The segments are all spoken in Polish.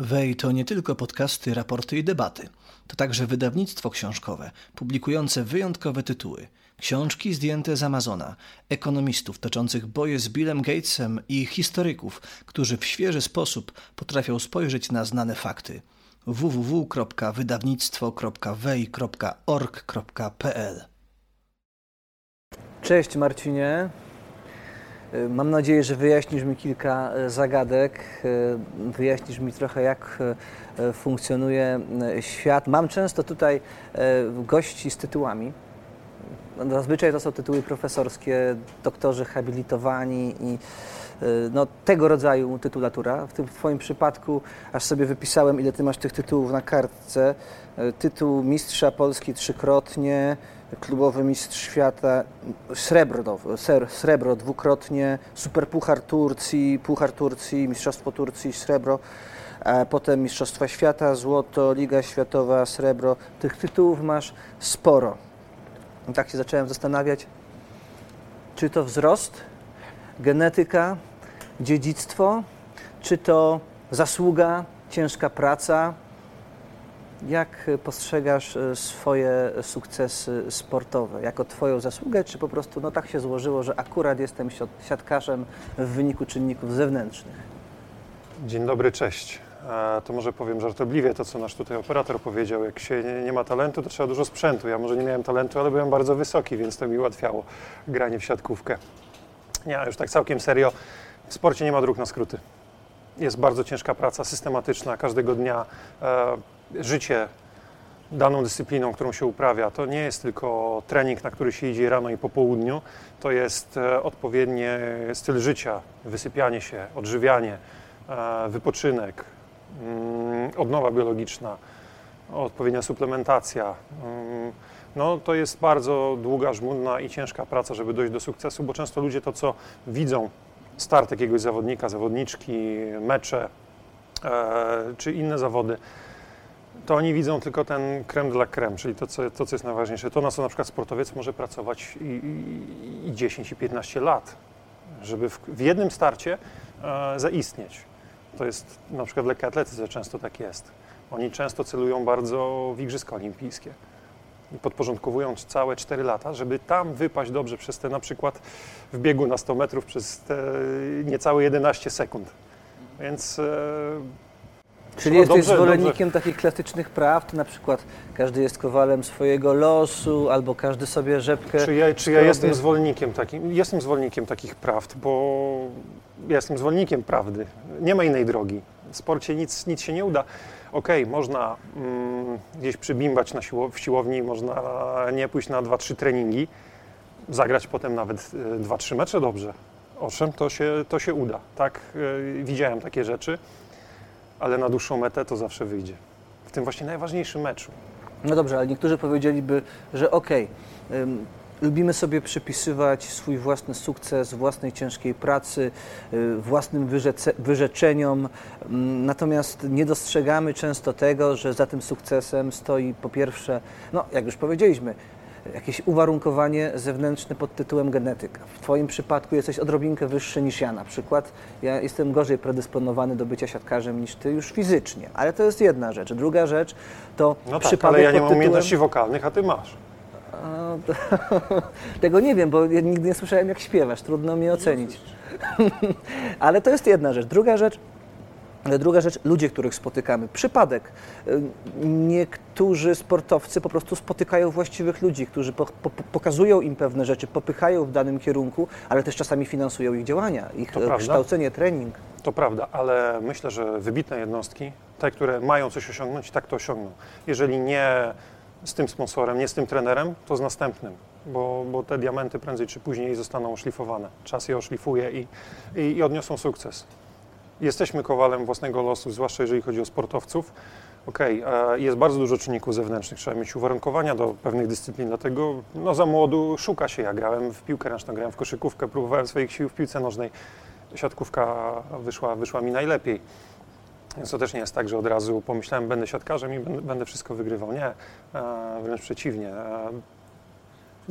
Wej to nie tylko podcasty, raporty i debaty. To także wydawnictwo książkowe, publikujące wyjątkowe tytuły. Książki zdjęte z Amazona, ekonomistów toczących boje z Billem Gatesem i historyków, którzy w świeży sposób potrafią spojrzeć na znane fakty. www.wydawnictwo.wej.org.pl Cześć Marcinie. Y, Mam nadzieję, że wyjaśnisz mi kilka y, zagadek, y, wyjaśnisz mi trochę, jak funkcjonuje świat. Mam często tutaj gości z tytułami. Zazwyczaj to są tytuły profesorskie, doktorzy habilitowani i no, tego rodzaju tytulatura. W tym Twoim przypadku, aż sobie wypisałem, ile Ty masz tych tytułów na kartce. Tytuł mistrza Polski trzykrotnie, klubowy mistrz świata, srebro, no, srebro dwukrotnie, superpuchar Turcji, puchar Turcji, mistrzostwo Turcji, srebro, potem mistrzostwa świata, złoto, Liga Światowa, srebro. Tych tytułów masz sporo. I tak się zacząłem zastanawiać, czy to wzrost, genetyka, dziedzictwo, czy to zasługa, ciężka praca. Jak postrzegasz e, swoje sukcesy sportowe? Jako Twoją zasługę, czy po prostu no tak się złożyło, że akurat jestem siat- siatkarzem w wyniku czynników zewnętrznych? Dzień dobry, cześć. E, To może powiem żartobliwie to, co nasz tutaj operator powiedział. Jak się nie, ma talentu, to trzeba dużo sprzętu. Ja może nie miałem talentu, ale byłem bardzo wysoki, więc to mi ułatwiało granie w siatkówkę. Nie, już tak całkiem serio, w sporcie nie ma dróg na skróty. Jest bardzo ciężka praca, systematyczna, każdego dnia. Życie daną dyscypliną, którą się uprawia, to nie jest tylko trening, na który się idzie rano i po południu, to jest e, odpowiedni styl życia, wysypianie się, odżywianie, e, wypoczynek, mm, odnowa biologiczna, odpowiednia suplementacja. Mm, No, to jest bardzo długa, żmudna i ciężka praca, żeby dojść do sukcesu, bo często ludzie to, co widzą, start jakiegoś zawodnika, zawodniczki, mecze e, czy inne zawody, to oni widzą tylko ten creme de la creme, czyli to co, to, co jest najważniejsze. To, na co na przykład sportowiec może pracować i, i, i 10, i 15 lat, żeby w, w jednym starcie e, zaistnieć. To jest na przykład w lekkiej atletyce często tak jest. Oni często celują bardzo w Igrzyska Olimpijskie i podporządkowują całe 4 lata, żeby tam wypaść dobrze przez te na przykład w biegu na 100 metrów przez te niecałe 11 sekund. Więc e, Czyli jesteś dobrze, zwolennikiem takich klasycznych prawd, na przykład każdy jest kowalem swojego losu, albo każdy sobie rzepkę... Czy ja, czy ja jestem zwolennikiem takim? Jestem zwolennikiem takich prawd, bo ja jestem zwolennikiem prawdy. Nie ma innej drogi. W sporcie nic, nic się nie uda. Okej, można mm, gdzieś przybimbać na w siłowni, można nie pójść na 2-3 treningi, zagrać potem nawet y, 2-3 mecze dobrze. Owszem, to się, to się uda. Tak, y, widziałem takie rzeczy, ale na dłuższą metę to zawsze wyjdzie. W tym właśnie najważniejszym meczu. No dobrze, ale niektórzy powiedzieliby, że okej, ym, lubimy sobie przypisywać swój własny sukces własnej ciężkiej pracy, y, własnym wyrzeczeniom, natomiast nie dostrzegamy często tego, że za tym sukcesem stoi po pierwsze, no jak już powiedzieliśmy, jakieś uwarunkowanie zewnętrzne pod tytułem genetyka. W Twoim przypadku jesteś odrobinkę wyższy niż ja na przykład. Ja jestem gorzej predysponowany do bycia siatkarzem niż Ty już fizycznie, ale to jest jedna rzecz. Druga rzecz to No tak, przypadek ale ja nie mam tytułem... umiejętności wokalnych, a ty masz. A, to- Tego nie wiem, bo ja nigdy nie słyszałem jak śpiewasz, trudno mi ocenić. Ale to jest jedna rzecz. Druga rzecz, druga rzecz, ludzie, których spotykamy. Przypadek. Y, Niektórzy sportowcy po prostu spotykają właściwych ludzi, którzy po, po, pokazują im pewne rzeczy, popychają w danym kierunku, ale też czasami finansują ich działania, ich To e, prawda. kształcenie, trening. To prawda, ale myślę, że wybitne jednostki, te, które mają coś osiągnąć, tak to osiągną. Jeżeli nie z tym sponsorem, nie z tym trenerem, to z następnym, bo, bo te diamenty prędzej czy później zostaną oszlifowane. Czas je oszlifuje i, i, i odniosą sukces. Jesteśmy kowalem własnego losu, zwłaszcza jeżeli chodzi o sportowców. Okej, e, jest bardzo dużo czynników zewnętrznych, trzeba mieć uwarunkowania do pewnych dyscyplin, dlatego no, za młodu szuka się. Ja grałem w piłkę ręczną, grałem w koszykówkę, próbowałem swoich sił w piłce nożnej. Siatkówka wyszła, wyszła mi najlepiej. Więc to też nie jest tak, że od razu pomyślałem, będę siatkarzem i będę, wszystko wygrywał. Nie, e, wręcz przeciwnie.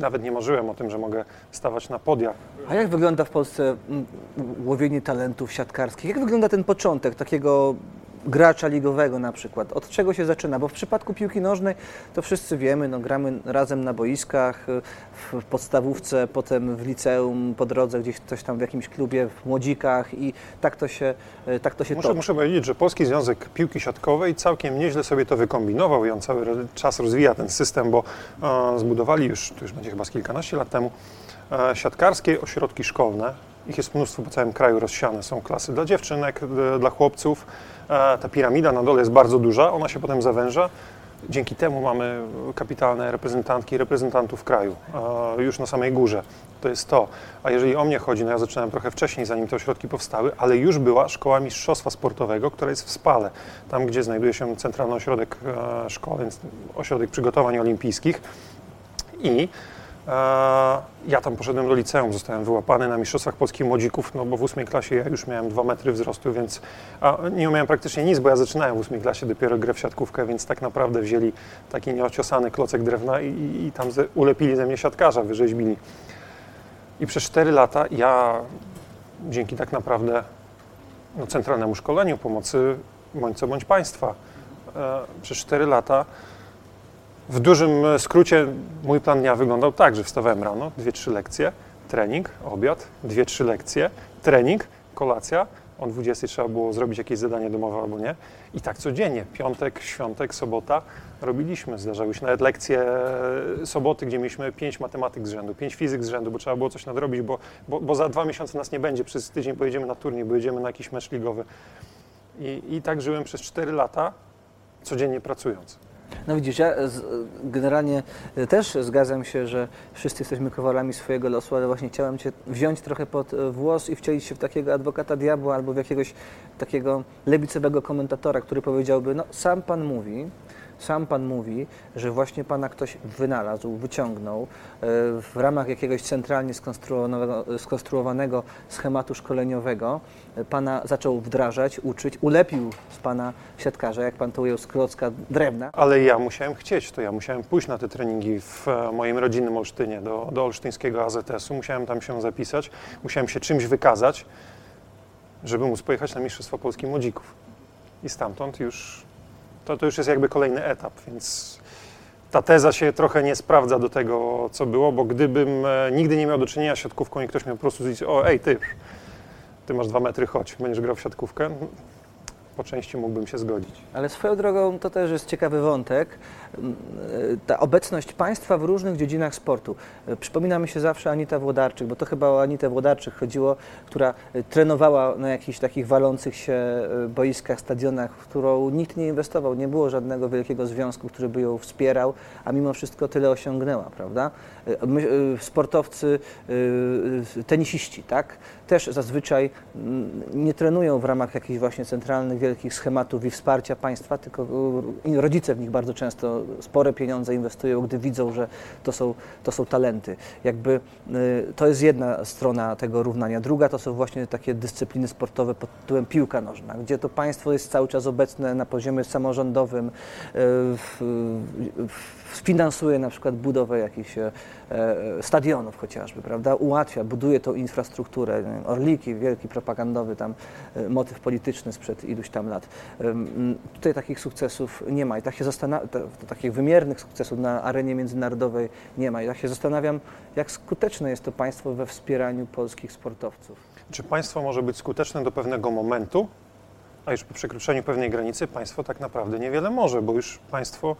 Nawet nie marzyłem o tym, że mogę stawać na podiach. A jak wygląda w Polsce mm, łowienie talentów siatkarskich? Jak wygląda ten początek takiego gracza ligowego na przykład? Od czego się zaczyna? Bo w przypadku piłki nożnej to wszyscy wiemy, no, gramy razem na boiskach, w podstawówce, potem w liceum, po drodze gdzieś coś tam w jakimś klubie, w młodzikach i tak to się, e, tak to się Muszę, toczy. muszę powiedzieć, że Polski Związek Piłki Siatkowej całkiem nieźle sobie to wykombinował i on cały czas rozwija ten system, bo e, zbudowali już, to już będzie chyba z kilkanaście lat temu, e, siatkarskie ośrodki szkolne. Ich jest mnóstwo po całym kraju rozsiane. Są klasy dla dziewczynek, d- dla chłopców. Ta piramida na dole jest bardzo duża, ona się potem zawęża. Dzięki temu mamy kapitalne reprezentantki i reprezentantów kraju już na samej górze. To jest to. A jeżeli o mnie chodzi, no ja zaczynałem trochę wcześniej, zanim te ośrodki powstały, ale już była szkoła mistrzostwa sportowego, która jest w Spale, tam gdzie znajduje się Centralny Ośrodek e, Szkoleń, Ośrodek Przygotowań Olimpijskich. I ja tam poszedłem do liceum, zostałem wyłapany na Mistrzostwach Polskich Młodzików, no bo w ósmej klasie ja już miałem dwa metry wzrostu, więc nie umiałem praktycznie nic, bo ja zaczynałem w ósmej klasie dopiero grę w siatkówkę, więc tak naprawdę wzięli taki nieociosany klocek drewna i, i, i tam ulepili ze mnie siatkarza, wyrzeźbili. I przez 4 lata ja dzięki tak naprawdę no, centralnemu szkoleniu pomocy bądź co bądź państwa e, przez 4 lata w dużym e, skrócie mój plan dnia wyglądał tak, że wstawałem rano, dwie, trzy lekcje, trening, obiad, dwie, trzy lekcje, trening, kolacja. O 20 trzeba było zrobić jakieś zadanie domowe albo nie. I tak codziennie, piątek, świątek, sobota robiliśmy. Zdarzały się nawet lekcje e, soboty, gdzie mieliśmy pięć matematyk z rzędu, pięć fizyk z rzędu, bo trzeba było coś nadrobić, bo, bo, bo za dwa miesiące nas nie będzie, przez tydzień pojedziemy na turniej, bo jedziemy na jakiś mecz ligowy. I, I tak żyłem przez 4 lata, codziennie pracując. No widzisz, ja z, generalnie też zgadzam się, że wszyscy jesteśmy kowalami swojego losu, ale właśnie chciałem Cię wziąć trochę pod e, włos i wcielić się w takiego adwokata diabła albo w jakiegoś takiego lewicowego komentatora, który powiedziałby, no sam Pan mówi, sam Pan mówi, że właśnie Pana ktoś wynalazł, wyciągnął e, w ramach jakiegoś centralnie skonstruowanego, schematu szkoleniowego. Pana zaczął wdrażać, uczyć, ulepił z Pana siatkarza, jak Pan to ujął, z klocka drewna. Ale ja musiałem chcieć, to ja musiałem pójść na te treningi w e, moim rodzinnym Olsztynie, do, do olsztyńskiego AZS-u, musiałem tam się zapisać, musiałem się czymś wykazać, żeby móc pojechać na Mistrzostwa Polski Młodzików. I stamtąd już, to, to już jest jakby kolejny etap, więc ta teza się trochę nie sprawdza do tego, co było, bo gdybym e, nigdy nie miał do czynienia z siatkówką i ktoś miał po prostu powiedzieć, o ej ty, ty masz dwa metry, chodź, będziesz grał w siatkówkę, po części mógłbym się zgodzić. Ale swoją drogą to też jest ciekawy wątek. Ta obecność państwa w różnych dziedzinach sportu. E, Przypomina mi się zawsze Anita Włodarczyk, bo to chyba o Anitę Włodarczyk chodziło, która e, trenowała na jakichś takich walących się e, boiskach, stadionach, w którą nikt nie inwestował. Nie było żadnego wielkiego związku, który by ją wspierał, a mimo wszystko tyle osiągnęła, prawda? Sportowcy, tenisiści, tak? Też zazwyczaj mm, nie trenują w ramach jakichś właśnie centralnych, wielkich schematów i wsparcia państwa, tylko rodzice w nich bardzo często spore pieniądze inwestują, gdy widzą, że to są, to są talenty. Jakby e, to jest jedna strona tego równania. Druga to są właśnie takie dyscypliny sportowe pod tytułem piłka nożna, gdzie to państwo jest cały czas obecne na poziomie samorządowym, w, finansuje na przykład budowę jakichś e, e, stadionów chociażby, prawda? Ułatwia, buduje tą infrastrukturę. Orliki, wielki propagandowy tam e, motyw polityczny sprzed iluś tam lat. Tutaj takich sukcesów nie ma i tak się zastanawiam, takich wymiernych sukcesów na arenie międzynarodowej nie ma i tak się zastanawiam, jak skuteczne jest to państwo we wspieraniu polskich sportowców. Czy państwo może być skuteczne do pewnego momentu, a już po przekroczeniu pewnej granicy państwo tak naprawdę niewiele może, bo już państwo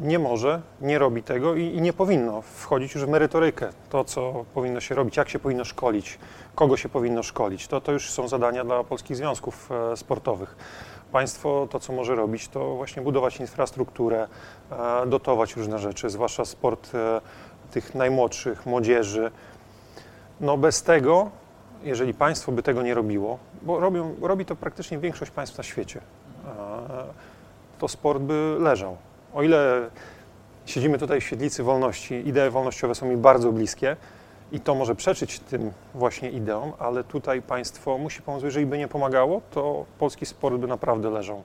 nie może, nie robi tego i, i nie powinno wchodzić już w merytorykę. To, co powinno się robić, jak się powinno szkolić, kogo się powinno szkolić, to, to już są zadania dla polskich związków e, sportowych. Państwo to, co może robić, to właśnie budować infrastrukturę, e, dotować różne rzeczy, zwłaszcza sport e, tych najmłodszych, młodzieży. No bez tego, jeżeli państwo by tego nie robiło, bo robią, robi to praktycznie większość państw na świecie, e, to sport by leżał. O ile siedzimy tutaj w świetlicy wolności, idee wolnościowe są mi bardzo bliskie i to może przeczyć tym właśnie ideom, ale tutaj państwo musi pomóc. Jeżeli by nie pomagało, to polski sport by naprawdę leżał.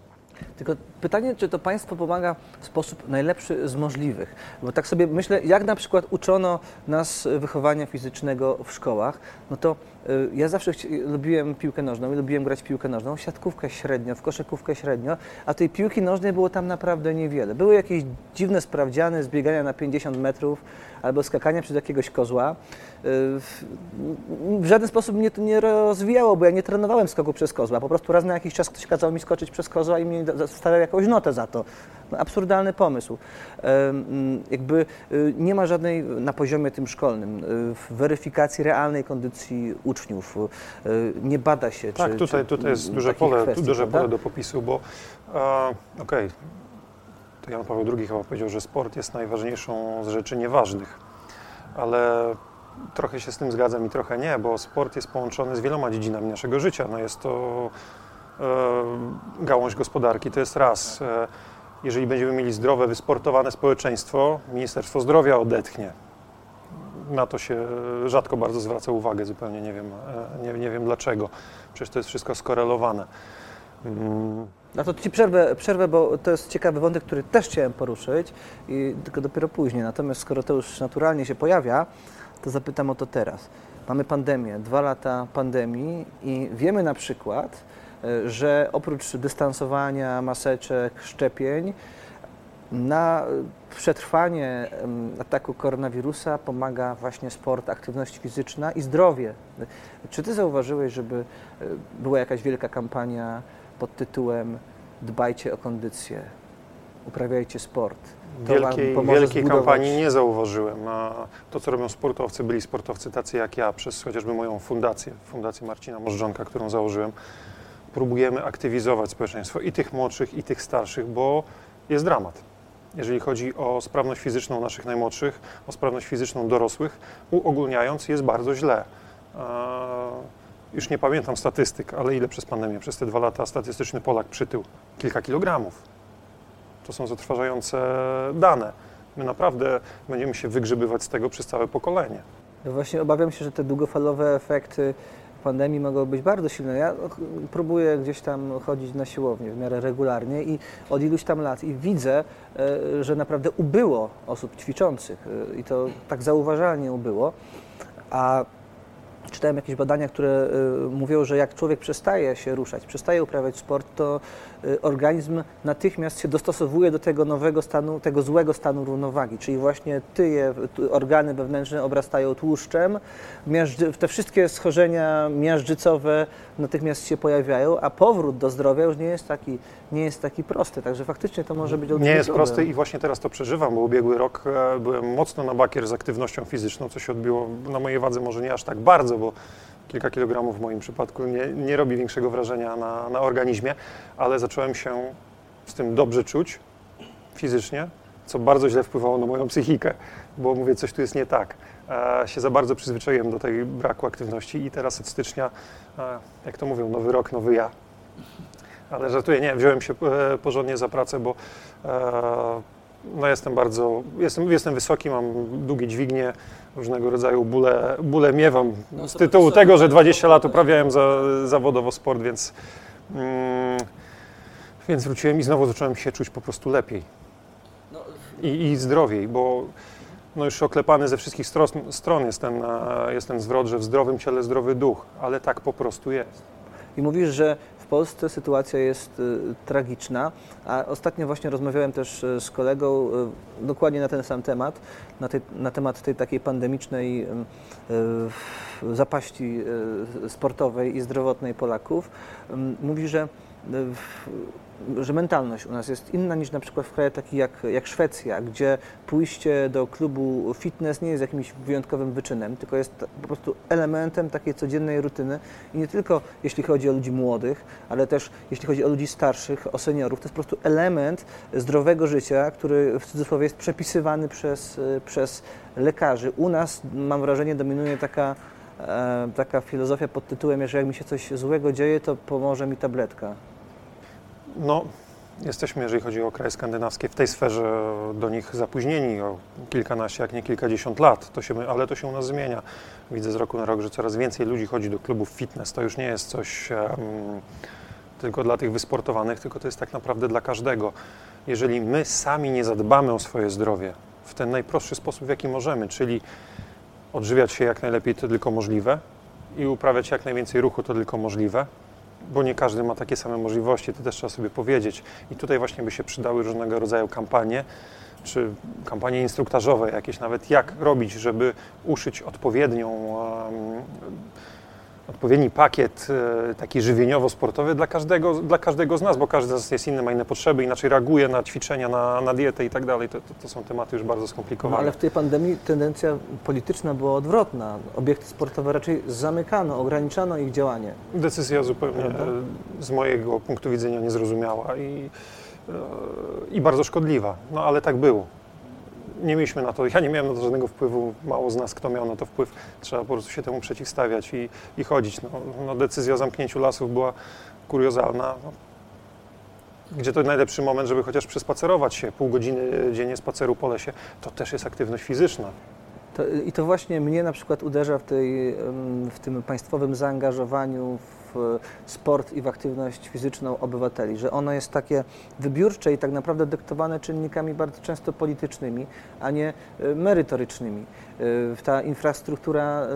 Tylko pytanie, czy to państwo pomaga w sposób najlepszy z możliwych. Bo tak sobie myślę, jak na przykład uczono nas wychowania fizycznego w szkołach, no to y, ja zawsze lubiłem piłkę nożną i lubiłem grać w piłkę nożną, siatkówkę średnio, w koszykówkę średnio, a tej piłki nożnej było tam naprawdę niewiele. Były jakieś dziwne sprawdziany z biegania na 50 metrów albo skakania przez jakiegoś kozła. Y, w żaden sposób mnie to nie rozwijało, bo ja nie trenowałem skoku przez kozła. Po prostu raz na jakiś czas ktoś kazał mi skoczyć przez kozła i mi stawiał jakąś notę za to. No, absurdalny pomysł. Jakby y, nie ma żadnej na poziomie tym szkolnym y, weryfikacji realnej kondycji uczniów. Nie bada się. Tak, czy, tutaj, tutaj jest duże pole, kwestii, duże pole do popisu, bo okej, okay to Jan Paweł II chyba powiedział, że sport jest najważniejszą z rzeczy nieważnych. Ale trochę się z tym zgadzam i trochę nie, bo sport jest połączony z wieloma dziedzinami naszego życia. No jest to e, gałąź gospodarki, to jest raz. E, jeżeli będziemy mieli zdrowe, wysportowane społeczeństwo, Ministerstwo Zdrowia odetchnie. Na to się rzadko bardzo zwraca uwagę, zupełnie nie wiem, e, nie, nie wiem dlaczego. Przecież to jest wszystko skorelowane. Mm. No to Ci przerwę, przerwę, bo to jest ciekawy wątek, który też chciałem poruszyć, i tylko dopiero później. Natomiast skoro to już naturalnie się pojawia, to zapytam o to teraz. Mamy pandemię, dwa lata pandemii i wiemy na przykład, e, że oprócz dystansowania, maseczek, szczepień, na przetrwanie ataku koronawirusa pomaga właśnie sport, aktywność fizyczna i zdrowie. Czy Ty zauważyłeś, żeby e, była jakaś wielka kampania pod tytułem Dbajcie o kondycję, uprawiajcie sport. Wielkiej, wielkiej kampanii nie zauważyłem. A to, co robią sportowcy, byli sportowcy tacy jak ja, przez chociażby moją fundację, Fundację Marcina Możdżonka, którą założyłem, próbujemy aktywizować społeczeństwo i tych młodszych, i tych starszych, bo jest dramat. Jeżeli chodzi o sprawność fizyczną naszych najmłodszych, o sprawność fizyczną dorosłych, uogólniając, jest bardzo źle już nie pamiętam statystyk, ale ile przez pandemię, przez te dwa lata statystyczny Polak przytył? Kilka kilogramów. To są zatrważające dane. My naprawdę będziemy się wygrzebywać z tego przez całe pokolenie. Ja właśnie obawiam się, że te długofalowe efekty pandemii mogą być bardzo silne. Ja próbuję gdzieś tam chodzić na siłownię w miarę regularnie i od iluś tam lat i widzę, e, że naprawdę ubyło osób ćwiczących e, i to tak zauważalnie ubyło. A czytałem jakieś badania, które y, mówią, że jak człowiek przestaje się ruszać, przestaje uprawiać sport, to organizm natychmiast się dostosowuje do tego nowego stanu, tego złego stanu równowagi, czyli właśnie tyje, organy wewnętrzne obrastają tłuszczem, te wszystkie schorzenia miażdżycowe natychmiast się pojawiają, a powrót do zdrowia już nie jest taki, nie jest taki prosty, także faktycznie to może być Nie jest prosty i właśnie teraz to przeżywam, bo ubiegły rok e, byłem mocno na bakier z aktywnością fizyczną, co się odbiło na mojej wadze może nie aż tak bardzo, bo kilka kilogramów w moim przypadku nie, nie robi większego wrażenia na, na organizmie, ale zacząłem się z tym dobrze czuć fizycznie, co bardzo źle wpływało na moją psychikę, bo mówię, coś tu jest nie tak. E, się za bardzo przyzwyczaiłem do tej braku aktywności i teraz od stycznia, e, jak to mówią, nowy rok, nowy ja. Ale żartuję, nie, wziąłem się e, porządnie za pracę, bo e, no jestem bardzo, jestem, jestem wysoki, mam długie dźwignie, różnego rodzaju bóle, bóle miewam no, z tytułu tego, że 20 lat uprawiałem za, zawodowo sport, więc, mm, więc wróciłem i znowu zacząłem się czuć po prostu lepiej no, i, i zdrowiej, bo no już oklepany ze wszystkich stron, stron jest, ten, jest ten zwrot, że w zdrowym ciele zdrowy duch, ale tak po prostu jest. I mówisz, że w Polsce sytuacja jest y, tragiczna, a ostatnio właśnie rozmawiałem też y, z kolegą y, dokładnie na ten sam temat, na, tej, na temat tej takiej pandemicznej zapaści sportowej i zdrowotnej Polaków. Mówi, że że mentalność u nas jest inna niż na przykład w krajach takich jak, jak Szwecja, gdzie pójście do klubu fitness nie jest jakimś wyjątkowym wyczynem, tylko jest po prostu elementem takiej codziennej rutyny i nie tylko jeśli chodzi o ludzi młodych, ale też jeśli chodzi o ludzi starszych, o seniorów, to jest po prostu element zdrowego życia, który w cudzysłowie jest przepisywany przez, przez lekarzy. U nas mam wrażenie dominuje taka e, taka filozofia pod tytułem, że jak mi się coś złego dzieje, to pomoże mi tabletka. No, jesteśmy, jeżeli chodzi o kraje skandynawskie, w tej sferze do nich zapóźnieni o kilkanaście, jak nie kilkadziesiąt lat, to się, ale to się u nas zmienia. Widzę z roku na rok, że coraz więcej ludzi chodzi do klubów fitness. To już nie jest coś um, tylko dla tych wysportowanych, tylko to jest tak naprawdę dla każdego. Jeżeli my sami nie zadbamy o swoje zdrowie w ten najprostszy sposób, w jaki możemy, czyli odżywiać się jak najlepiej to tylko możliwe i uprawiać jak najwięcej ruchu to tylko możliwe, bo nie każdy ma takie same możliwości, to też trzeba sobie powiedzieć. I tutaj właśnie by się przydały różnego rodzaju kampanie, czy kampanie instruktażowe jakieś nawet, jak robić, żeby uszyć odpowiednią, odpowiedni pakiet e, taki żywieniowo-sportowy dla każdego, dla każdego z nas, bo każdy z nas jest inny, ma inne potrzeby, inaczej reaguje na ćwiczenia, na, na dietę i tak dalej. To, to, to są tematy już bardzo No, skomplikowane. ale w tej pandemii tendencja polityczna była odwrotna. Obiekty sportowe raczej zamykano, ograniczano ich działanie. Decyzja zupełnie Prawda? e, z mojego punktu widzenia niezrozumiała i, e, i bardzo szkodliwa. No ale tak było. Nie mieliśmy na to, ja nie miałem na to żadnego wpływu, mało z nas kto miał na to wpływ. Trzeba po prostu się temu przeciwstawiać i, i chodzić. No, no, decyzja o zamknięciu lasów była kuriozalna. No, gdzie to najlepszy moment, żeby chociaż przespacerować się, pół godziny dziennie spaceru po lesie, to też jest aktywność fizyczna. To, I to właśnie mnie na przykład uderza w, tej, w tym państwowym zaangażowaniu w sport i w aktywność fizyczną obywateli, że ono jest takie wybiórcze i tak naprawdę dyktowane czynnikami bardzo często politycznymi, a nie e, merytorycznymi. E, Ta infrastruktura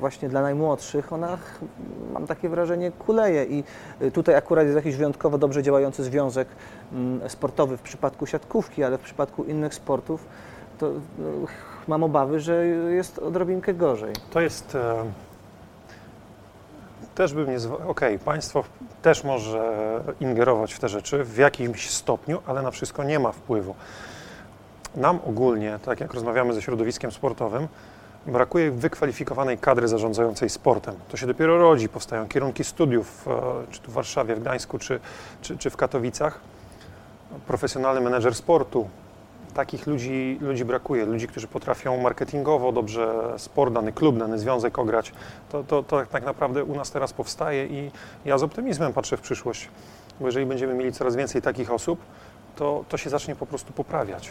właśnie dla najmłodszych, ona mam takie wrażenie kuleje i e, tutaj akurat jest jakiś wyjątkowo dobrze działający związek mm, sportowy w przypadku siatkówki, ale w przypadku innych sportów to mam obawy, że jest odrobinkę gorzej. To jest. Też bym nie. zwa- Okej, państwo też może ingerować w te rzeczy w jakimś stopniu, ale na wszystko nie ma wpływu. Nam ogólnie, tak jak rozmawiamy ze środowiskiem sportowym, brakuje wykwalifikowanej kadry zarządzającej sportem. To się dopiero rodzi, powstają kierunki studiów, e, czy tu w Warszawie, w Gdańsku, czy, czy, czy w Katowicach. Profesjonalny menedżer sportu, takich ludzi, ludzi brakuje. Ludzi, którzy potrafią marketingowo dobrze sport, dany klub, dany związek ograć. To, to, to tak naprawdę u nas teraz powstaje i ja z optymizmem patrzę w przyszłość. Bo jeżeli będziemy mieli coraz więcej takich osób, to, to się zacznie po prostu poprawiać.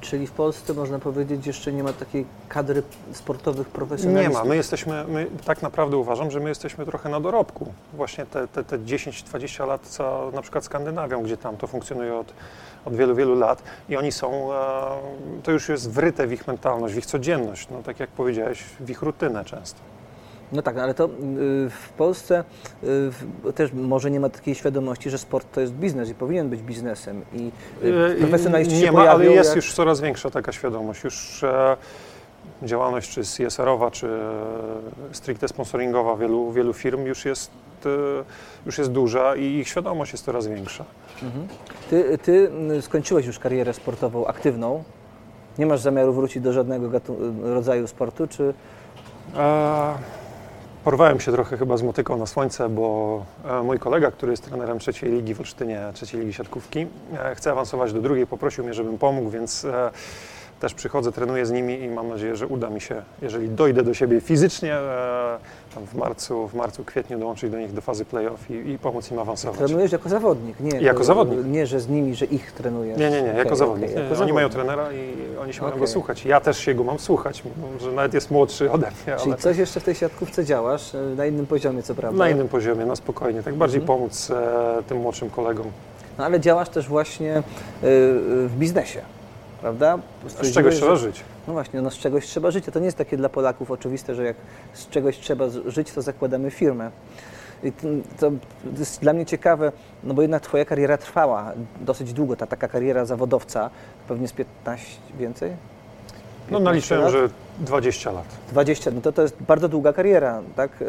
Czyli w Polsce można powiedzieć jeszcze nie ma takiej kadry sportowych Nie profesjonalistów. ma. My jesteśmy, my tak naprawdę uważam, że my jesteśmy trochę na dorobku. Właśnie te, te, te 10-20 lat za na przykład Skandynawią, gdzie tam to funkcjonuje od, od wielu, wielu lat i oni są, e, to już jest wryte w ich mentalność, w ich codzienność, no tak jak powiedziałeś, w ich rutynę często. No tak, ale to y, w Polsce y, też może nie ma takiej świadomości, że sport to jest biznes i powinien być biznesem i y, profesjonaliści nie się ma, ale pojawią jest jak... już coraz większa taka świadomość. Już działalność czy CSR-owa, czy stricte sponsoringowa wielu, wielu firm już jest, już jest duża i ich świadomość jest coraz większa. Mhm. Ty, ty skończyłeś już karierę sportową aktywną. Nie masz zamiaru wrócić do żadnego rodzaju sportu, czy E, porwałem się trochę chyba z motyką na słońce, bo e, mój kolega, który jest trenerem trzeciej ligi w Olsztynie, trzeciej ligi siatkówki, e, chce awansować do drugiej, poprosił mnie, żebym pomógł, więc e, też przychodzę, trenuję z nimi i mam nadzieję, że uda mi się, jeżeli dojdę do siebie fizycznie, tam w marcu, w marcu, kwietniu dołączyć do nich do fazy playoff i, i pomóc im awansować. trenujesz jako zawodnik? Nie, Jako to- zawodnik. Nie, że z nimi, że ich trenujesz. Nie, nie, nie, Okej, jako zawodnik. okej, nie, jako oni mają zawodnik. trenera i oni się mają Okej. go słuchać. Ja też się go mam słuchać, że nawet jest młodszy ode mnie, Czyli ale coś jeszcze w tej siatkówce działasz, y, na innym poziomie co prawda. na innym poziomie, na spokojnie, tak bardziej Mhm. pomóc e, tym młodszym kolegom. No, ale działasz też właśnie y, y, w biznesie, prawda? Z czegoś trzeba żyć. No właśnie, no z czegoś trzeba żyć. A To nie jest takie dla Polaków oczywiste, że jak z czegoś trzeba żyć, to zakładamy firmę. I to, jest dla mnie ciekawe, no bo jednak Twoja kariera trwała dosyć długo, ta taka kariera zawodowca, pewnie z 15 więcej? No 15 naliczyłem, lat? że 20 lat. 20, no to to jest bardzo długa kariera, tak?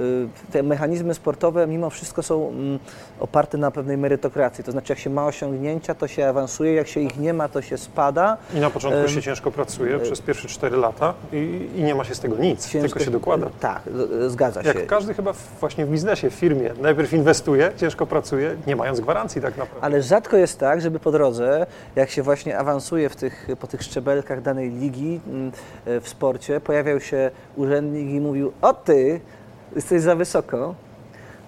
Y, Te mechanizmy sportowe mimo wszystko są mm, oparte na pewnej merytokracji, to znaczy jak się ma osiągnięcia, to się awansuje, jak się ich nie ma, to się spada. I na początku się ciężko pracuje e- przez pierwsze 4 lata i, i nie ma się z tego nic, Ciężko tylko się dokłada. Tak, z- zgadza się. Jak każdy chyba właśnie w biznesie, w firmie. Najpierw inwestuje, ciężko pracuje, nie mając gwarancji tak naprawdę. Ale rzadko jest tak, żeby po drodze, jak się właśnie awansuje w tych, po tych szczebelkach danej ligi mm, e, w sporcie, pojawiał się urzędnik i mówił: O ty, jesteś za wysoko,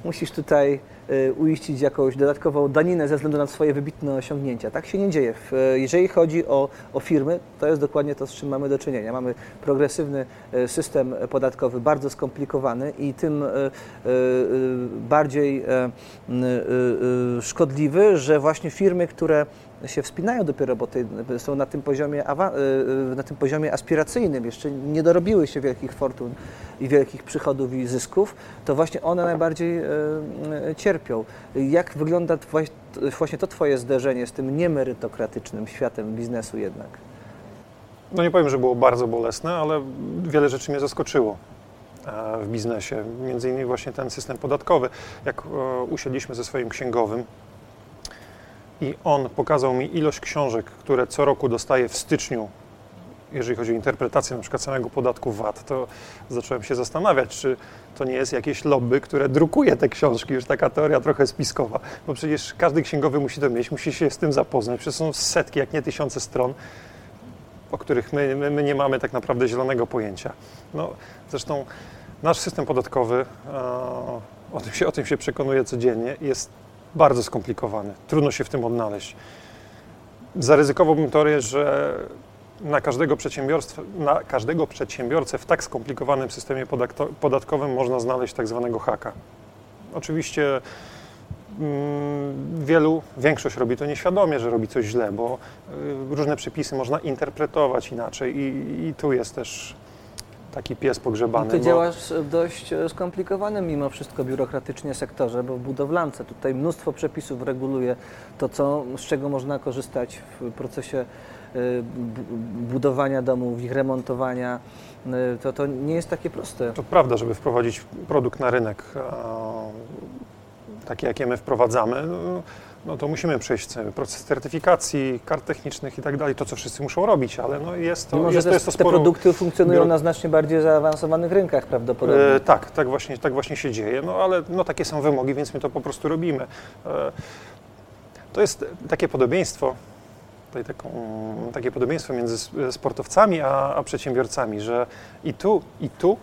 musisz tutaj y, uiścić jakąś dodatkową daninę ze względu na swoje wybitne osiągnięcia. Tak się nie dzieje. Y, Jeżeli chodzi o, o firmy, to jest dokładnie to, z czym mamy do czynienia. Mamy progresywny y, system podatkowy, bardzo skomplikowany i tym bardziej y, szkodliwy, że właśnie firmy, które się wspinają dopiero, bo tej, są na tym, poziomie, y, y, na tym poziomie aspiracyjnym, jeszcze nie dorobiły się wielkich fortun i wielkich przychodów i zysków, to właśnie one najbardziej cierpią. Jak wygląda właśnie to Twoje zderzenie z tym niemerytokratycznym światem biznesu jednak? No nie powiem, że było bardzo bolesne, ale wiele rzeczy mnie zaskoczyło e, w biznesie. Między innymi właśnie ten system podatkowy. Jak e, usiedliśmy ze swoim księgowym i on pokazał mi ilość książek, które co roku dostaję w styczniu, jeżeli chodzi o interpretację na przykład samego podatku VAT, to zacząłem się zastanawiać, czy to nie jest jakieś lobby, które drukuje te książki, już taka teoria trochę spiskowa, bo przecież każdy księgowy musi to mieć, musi się z tym zapoznać, przecież są setki, jak nie tysiące stron o których my, my, my nie mamy tak naprawdę zielonego pojęcia. No, zresztą nasz system podatkowy, o tym, się, o tym się przekonuję codziennie, jest bardzo skomplikowany. Trudno się w tym odnaleźć. Zaryzykowałbym teorię, że na każdego, przedsiębiorstwa, na każdego przedsiębiorcę w tak skomplikowanym systemie podatko- podatkowym można znaleźć tak zwanego haka. Oczywiście mm, wielu, większość robi to nieświadomie, że robi coś źle, bo y, różne przepisy można interpretować inaczej i, i tu jest też taki pies pogrzebany. Ty bo- działasz w dość e, skomplikowanym mimo wszystko biurokratycznie sektorze, bo w budowlance tutaj mnóstwo przepisów reguluje to, co, z czego można korzystać w procesie e, bu- budowania domów, ich remontowania. E, To, to nie jest takie proste. To prawda, żeby wprowadzić produkt na rynek, taki jakie my wprowadzamy, no, to musimy przejść cały proces certyfikacji, kart technicznych i tak dalej, to co wszyscy muszą robić, ale no jest to, Mimo, jest, to, te, jest to te sporo... produkty funkcjonują biuro- na znacznie bardziej zaawansowanych rynkach prawdopodobnie. E, tak, tak właśnie, tak właśnie się dzieje, no ale no, takie są wymogi, więc my to po prostu robimy. E, to jest takie podobieństwo, tutaj taką, takie podobieństwo między s- sportowcami a, a przedsiębiorcami, że i tu, i tu,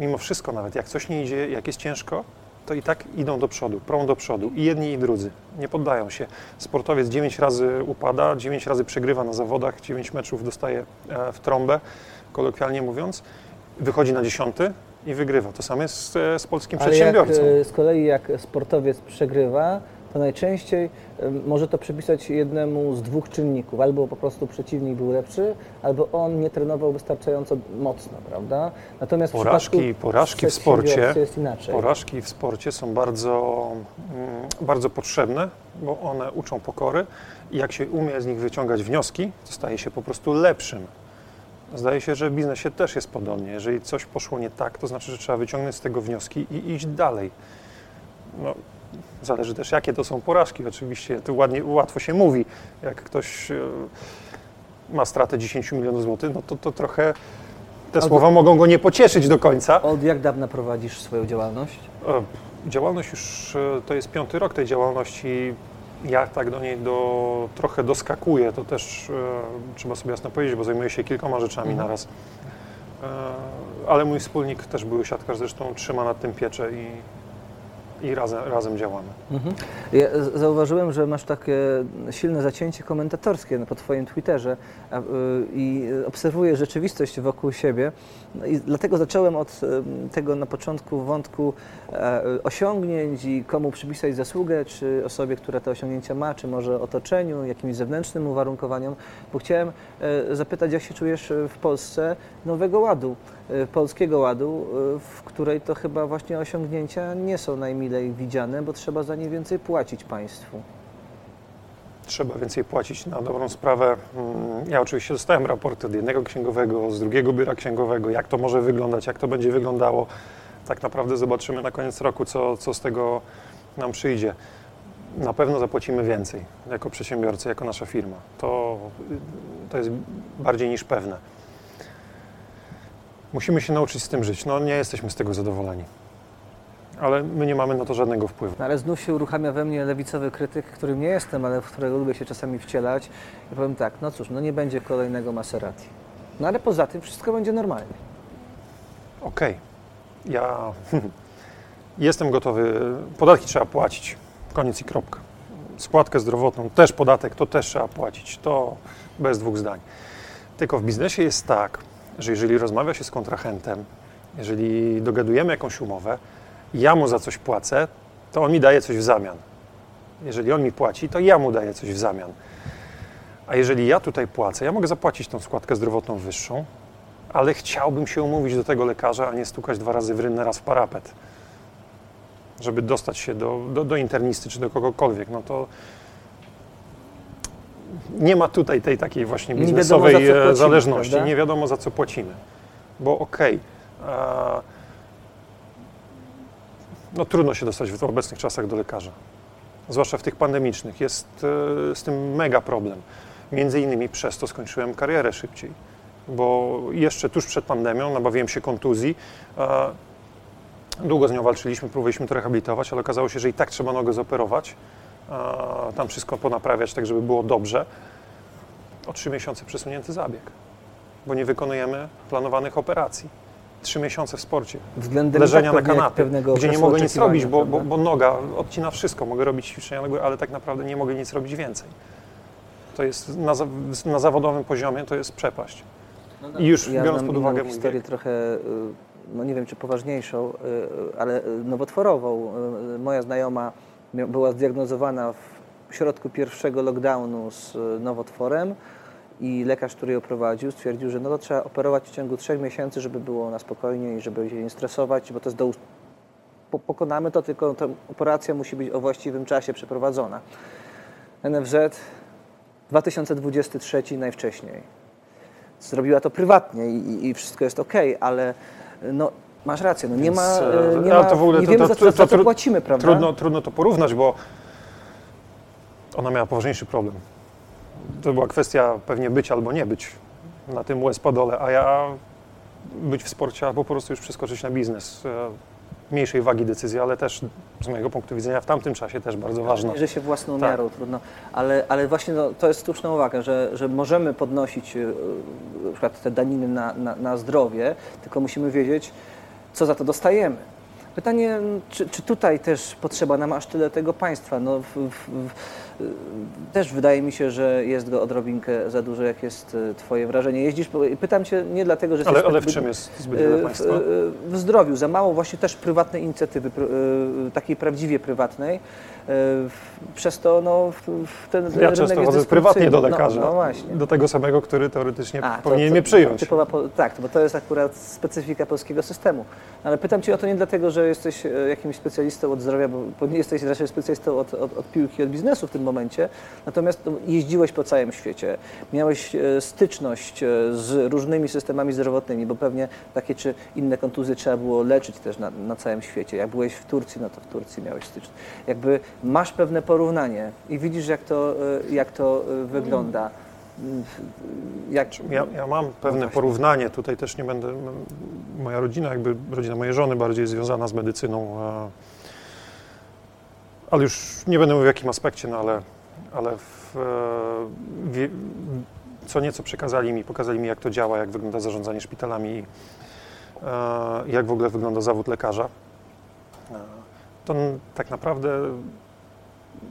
mimo wszystko nawet jak coś nie idzie, jak jest ciężko, to i tak idą do przodu, prą do przodu i jedni i drudzy, nie poddają się. Sportowiec 9 razy upada, 9 razy przegrywa na zawodach, 9 meczów dostaje e, w trąbę, kolokwialnie mówiąc, wychodzi na dziesiąty i wygrywa. To samo jest z, e, z polskim Ale jak, przedsiębiorcą. e, z kolei jak sportowiec przegrywa, to najczęściej może to przypisać jednemu z dwóch czynników. Albo po prostu przeciwnik był lepszy, albo on nie trenował wystarczająco mocno, prawda? Natomiast w Porażki, przypadku porażki w sporcie, jest inaczej. porażki w sporcie są bardzo, mm, bardzo potrzebne, bo one uczą pokory i jak się umie z nich wyciągać wnioski, to staje się po prostu lepszym. Zdaje się, że w biznesie też jest podobnie. Jeżeli coś poszło nie tak, to znaczy, że trzeba wyciągnąć z tego wnioski i iść dalej. No, zależy też, jakie to są porażki. Oczywiście to ładnie, łatwo się mówi. Jak ktoś e, ma stratę 10 milionów złotych, no to, to trochę te Albo- słowa mogą go nie pocieszyć do końca. Od jak dawna prowadzisz swoją działalność? E, Działalność już, e, to jest piąty rok tej działalności. Ja tak do niej do, trochę doskakuję, to też e, trzeba sobie jasno powiedzieć, bo zajmuję się kilkoma rzeczami Mhm. naraz. E, ale mój wspólnik też był siatkarz, zresztą trzyma nad tym pieczę i, i razem, razem działamy. Mhm. Ja zauważyłem, że masz takie silne zacięcie komentatorskie po Twoim Twitterze y, i obserwuję rzeczywistość wokół siebie. No i dlatego zacząłem od y, tego na początku wątku e, osiągnięć i komu przypisać zasługę, czy osobie, która te osiągnięcia ma, czy może otoczeniu, jakimś zewnętrznym uwarunkowaniom, bo chciałem e, zapytać, jak się czujesz e, w Polsce Nowego Ładu, Polskiego Ładu, e, w której to chyba właśnie osiągnięcia nie są najmilej widziane, bo trzeba za nie więcej płacić państwu. Trzeba więcej płacić na dobrą sprawę. Mm, Ja oczywiście dostałem raporty od jednego księgowego, z drugiego biura księgowego, jak to może wyglądać, jak to będzie wyglądało. Tak naprawdę zobaczymy na koniec roku, co, co z tego nam przyjdzie. Na pewno zapłacimy więcej jako przedsiębiorcy, jako nasza firma. To, to jest bardziej niż pewne. Musimy się nauczyć z tym żyć. No, nie jesteśmy z tego zadowoleni. Ale my nie mamy na to żadnego wpływu. No, ale znów się uruchamia we mnie lewicowy krytyk, którym nie jestem, ale w którego lubię się czasami wcielać. I powiem tak, no cóż, no nie będzie kolejnego Maserati. No ale poza tym wszystko będzie normalnie. Okej, ja jestem gotowy, podatki trzeba płacić. Koniec i kropka. Składkę zdrowotną, też podatek, to też trzeba płacić. To bez dwóch zdań. Tylko w biznesie jest tak, że jeżeli rozmawia się z kontrahentem, jeżeli dogadujemy jakąś umowę, ja mu za coś płacę, to on mi daje coś w zamian. Jeżeli on mi płaci, to ja mu daję coś w zamian. A jeżeli ja tutaj płacę, ja mogę zapłacić tą składkę zdrowotną wyższą, ale chciałbym się umówić do tego lekarza, a nie stukać dwa razy w rynnę, raz w parapet. Żeby dostać się do, do, do internisty czy do kogokolwiek, no to nie ma tutaj tej takiej właśnie Nie biznesowej za co e, płacimy, zależności. prawda? Nie wiadomo za co płacimy. Bo okej, e, no trudno się dostać w obecnych czasach do lekarza. Zwłaszcza w tych pandemicznych. Jest e, z tym mega problem. Między innymi przez to skończyłem karierę szybciej. Bo jeszcze tuż przed pandemią nabawiłem się kontuzji. E, Długo z nią walczyliśmy, próbowaliśmy to rehabilitować, ale okazało się, że i tak trzeba nogę zoperować, tam wszystko ponaprawiać, tak żeby było dobrze. O trzy miesiące przesunięty zabieg, bo nie wykonujemy planowanych operacji. Trzy miesiące w sporcie, Względem leżenia tak na kanapie, gdzie nie mogę nic robić, bo, bo, bo noga odcina wszystko. Mogę robić ćwiczenia nogą, ale tak naprawdę nie mogę nic robić więcej. To jest na, na zawodowym poziomie to jest przepaść. I już Ja biorąc pod uwagę mój historię wiek. trochę, y, no nie wiem czy poważniejszą, y, ale y, nowotworową. Y, Moja znajoma była zdiagnozowana w środku pierwszego lockdownu z y, nowotworem i lekarz, który ją prowadził, stwierdził, że no to trzeba operować w ciągu trzech miesięcy, żeby było na spokojnie i żeby się nie stresować, bo to jest do po- pokonamy to, tylko ta operacja musi być o właściwym czasie przeprowadzona. NFZ 2023 najwcześniej zrobiła to prywatnie i- i wszystko jest ok, ale no, masz rację, no nie Więc, ma, e, e, nie, ma, to w ogóle nie to- wiemy to- to za co płacimy, prawda? Trudno, trudno to porównać, bo ona miała poważniejszy problem. To była kwestia pewnie być albo nie być na tym US Padole, a ja być w sporcie albo po prostu już przeskoczyć na biznes. E, Mniejszej wagi decyzja, ale też z mojego punktu widzenia w tamtym czasie też bardzo ważna. Że się własną Tak. miarą trudno, ale, ale właśnie no, to jest słuszna uwaga, że, że możemy podnosić na przykład te daniny na, na, na zdrowie, tylko musimy wiedzieć, co za to dostajemy. Pytanie, czy, czy tutaj też potrzeba nam aż tyle tego państwa? No, w, w, też wydaje mi się, że jest go odrobinkę za dużo, jak jest e, Twoje wrażenie. Jeździsz, pytam Cię nie dlatego, że Ale, jesteś ale w zbyt- czym jest zbyt E, wiele w, państwa? w zdrowiu, za mało właśnie też prywatnej inicjatywy, takiej prawdziwie prywatnej. W- Przez to no, w- w ten Ja często chodzę prywatnie do lekarza, No, no właśnie. do tego samego, który teoretycznie A, to- powinien to mnie przyjąć. Typowa, po- tak, bo to jest akurat specyfika polskiego systemu. Ale pytam Cię o to nie dlatego, że jesteś e, jakimś specjalistą od zdrowia, bo, bo nie jesteś raczej specjalistą od, od, od piłki, od biznesu w tym momencie. Natomiast no, jeździłeś po całym świecie, miałeś e, styczność e, z różnymi systemami zdrowotnymi, bo pewnie takie czy inne kontuzje trzeba było leczyć też na, na całym świecie. Jak byłeś w Turcji, no to w Turcji miałeś styczność. Jakby masz pewne porównanie i widzisz, jak to, e, jak to wygląda. Jak, Ja, ja mam pewne właśnie. porównanie, tutaj też nie będę, moja rodzina, jakby rodzina mojej żony bardziej jest związana z medycyną, ale już nie będę mówił w jakim aspekcie, no ale, ale w, e, wie, co nieco przekazali mi, pokazali mi jak to działa, jak wygląda zarządzanie szpitalami i e, jak w ogóle wygląda zawód lekarza. E, to tak naprawdę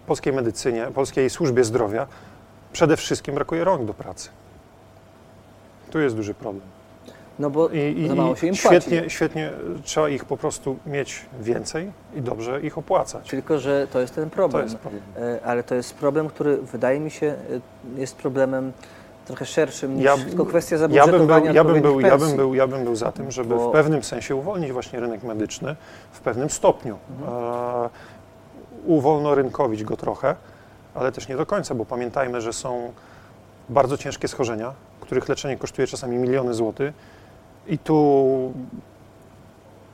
polskiej medycynie, polskiej służbie zdrowia przede wszystkim brakuje rąk do pracy. Tu jest duży problem. No bo I, za mało się im świetnie, płaci. świetnie trzeba ich po prostu mieć więcej i dobrze ich opłacać. Tylko, że to jest ten To problem. jest problem. E, Ale to jest problem, który wydaje mi się e, jest problemem trochę szerszym niż Ja- tylko kwestia Ja bym, zabudżetowania był, ja, bym był, ja, bym był, ja bym był za tym, żeby Bo- w pewnym sensie uwolnić właśnie rynek medyczny w pewnym stopniu. Mhm. E, uwolnorynkowić go trochę, ale też nie do końca, bo pamiętajmy, że są bardzo ciężkie schorzenia, których leczenie kosztuje czasami miliony złotych i tu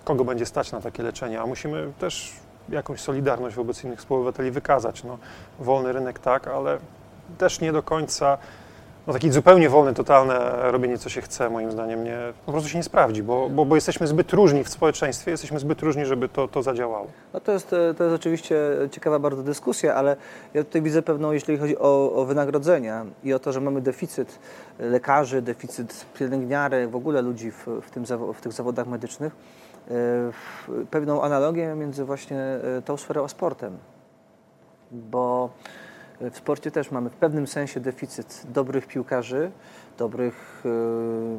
kogo będzie stać na takie leczenie, a musimy też jakąś solidarność wobec innych współobywateli wykazać. No, wolny rynek tak, ale też nie do końca, no taki zupełnie wolny, totalne robienie co się chce, moim zdaniem nie, po prostu się nie sprawdzi, bo, bo, bo jesteśmy zbyt różni w społeczeństwie, jesteśmy zbyt różni, żeby to, to zadziałało. No to jest, to jest oczywiście ciekawa bardzo dyskusja, ale ja tutaj widzę pewną, jeśli chodzi o, o wynagrodzenia i o to, że mamy deficyt lekarzy, deficyt pielęgniarek, w ogóle ludzi w, w, tym, w tych zawodach medycznych, e, pewną analogię między właśnie e, tą sferą a sportem. bo w sporcie też mamy w pewnym sensie deficyt dobrych piłkarzy, dobrych, y,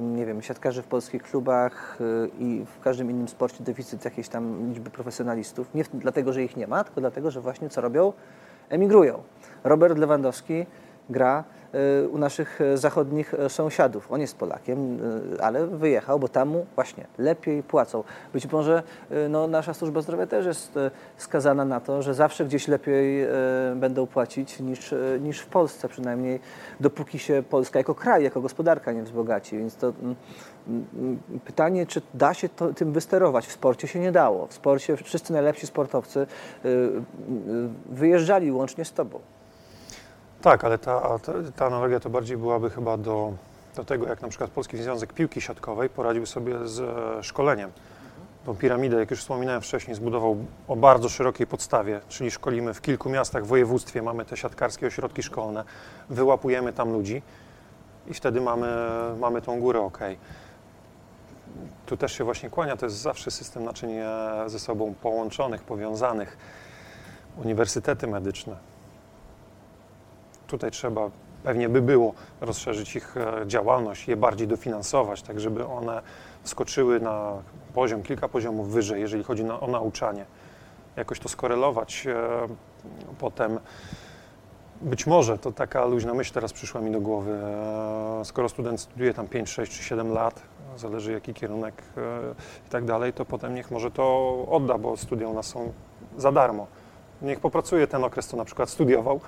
nie wiem, siatkarzy w polskich klubach y, i w każdym innym sporcie deficyt jakiejś tam liczby profesjonalistów. Nie dlatego, że ich nie ma, tylko dlatego, że właśnie co robią? Emigrują. Robert Lewandowski gra y, u naszych zachodnich sąsiadów. On jest Polakiem, ale wyjechał, bo tam mu właśnie lepiej płacą. Być może no, nasza służba zdrowia też jest skazana na to, że zawsze gdzieś lepiej będą płacić niż, niż w Polsce, przynajmniej dopóki się Polska jako kraj, jako gospodarka nie wzbogaci. Więc to mm, mm, pytanie, czy da się to, tym wysterować. W sporcie się nie dało. W sporcie wszyscy najlepsi sportowcy y, y, wyjeżdżali łącznie z tobą. Tak, ale ta, ta, analogia to bardziej byłaby chyba do, do tego, jak na przykład Polski Związek Piłki Siatkowej poradził sobie z e, szkoleniem. Tą piramidę, jak już wspominałem wcześniej, zbudował o bardzo szerokiej podstawie, czyli szkolimy w kilku miastach w województwie, mamy te siatkarskie ośrodki szkolne, wyłapujemy tam ludzi i wtedy mamy, mamy tą górę ok. Tu też się właśnie kłania, to jest zawsze system naczyń ze sobą połączonych, powiązanych. Uniwersytety medyczne. Tutaj trzeba, pewnie by było, rozszerzyć ich e, działalność, je bardziej dofinansować, tak żeby one skoczyły na poziom, kilka poziomów wyżej, jeżeli chodzi o nauczanie. Jakoś to skorelować e, potem. Być może to taka luźna myśl teraz przyszła mi do głowy. E, skoro student studiuje tam 5, 6 czy 7 lat, zależy jaki kierunek i tak dalej, to potem niech może to odda, bo studia u nas są za darmo. Niech popracuje ten okres, co na przykład studiował,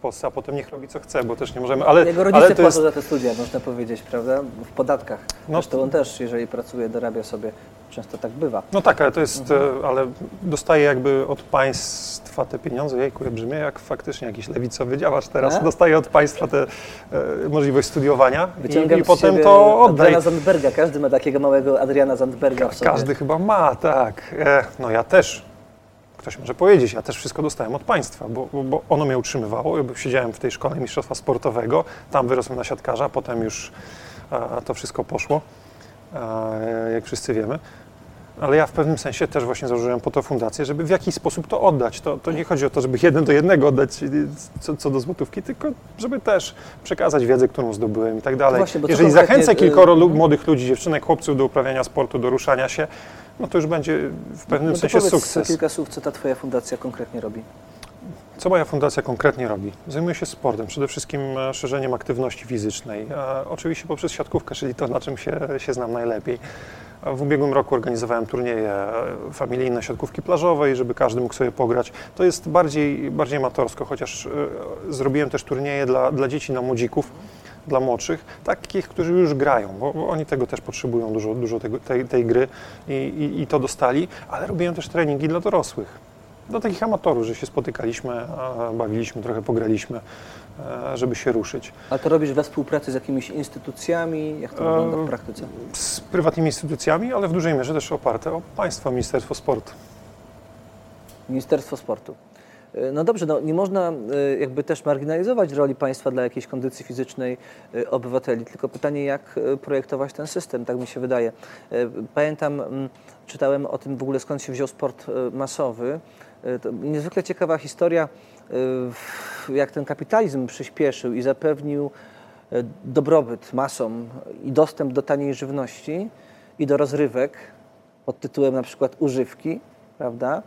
Polsce, a potem niech robi co chce, bo też nie możemy. Ale, Jego rodzice ale płacą jest... za te studia, można powiedzieć, prawda? W podatkach. No, Zresztą on też, jeżeli pracuje, dorabia sobie. Często tak bywa. No tak, ale to jest, mhm. E, ale dostaje jakby od państwa te pieniądze. Jejku, ja brzmię jak faktycznie jakiś lewicowy działacz teraz. A? Dostaje od państwa tę e, możliwość studiowania i, i potem to oddaje. Adriana Zandberga, każdy ma takiego małego Adriana Zandberga sobie. Każdy chyba ma, tak. E, no ja też Ktoś może powiedzieć, ja też wszystko dostałem od państwa, bo, bo ono mnie utrzymywało. Ja siedziałem w tej szkole mistrzostwa sportowego, tam wyrosłem na siatkarza, potem już a, to wszystko poszło, a, jak wszyscy wiemy. Ale ja w pewnym sensie też właśnie założyłem po to fundację, żeby w jakiś sposób to oddać. To, to nie chodzi o to, żeby jeden do jednego oddać co, co do złotówki, tylko żeby też przekazać wiedzę, którą zdobyłem i tak dalej. Właśnie, Jeżeli zachęcę kilkoro y, młodych ludzi, dziewczynek, chłopców do uprawiania sportu, do ruszania się, no to już będzie w pewnym no sensie sukces. kilka słów, co ta Twoja fundacja konkretnie robi. Co moja fundacja konkretnie robi? Zajmuje się sportem, przede wszystkim e, szerzeniem aktywności fizycznej. A oczywiście poprzez siatkówkę, czyli to, na czym się, się znam najlepiej. W ubiegłym roku organizowałem turnieje e, familijne siatkówki plażowej, żeby każdy mógł sobie pograć. To jest bardziej, bardziej amatorsko, chociaż e, zrobiłem też turnieje dla, dla dzieci na młodzików dla młodszych, takich, którzy już grają, bo, bo oni tego też potrzebują, dużo, dużo tego, tej, tej, gry i, i, i to dostali, ale robiłem też treningi dla dorosłych do takich amatorów, że się spotykaliśmy, bawiliśmy, trochę pograliśmy, e, żeby się ruszyć. A to robisz we współpracy z jakimiś instytucjami? Jak to wygląda w praktyce? Z prywatnymi instytucjami, ale w dużej mierze też oparte o państwo, Ministerstwo Sportu. Ministerstwo Sportu. E, no dobrze, no nie można e, jakby też marginalizować roli państwa dla jakiejś kondycji fizycznej e, obywateli, tylko pytanie, jak projektować ten system, tak mi się wydaje. Pamiętam, czytałem o tym w ogóle skąd się wziął sport masowy. To niezwykle ciekawa historia, jak ten kapitalizm przyspieszył i zapewnił dobrobyt masom i dostęp do taniej żywności i do rozrywek pod tytułem na przykład używki, prawda?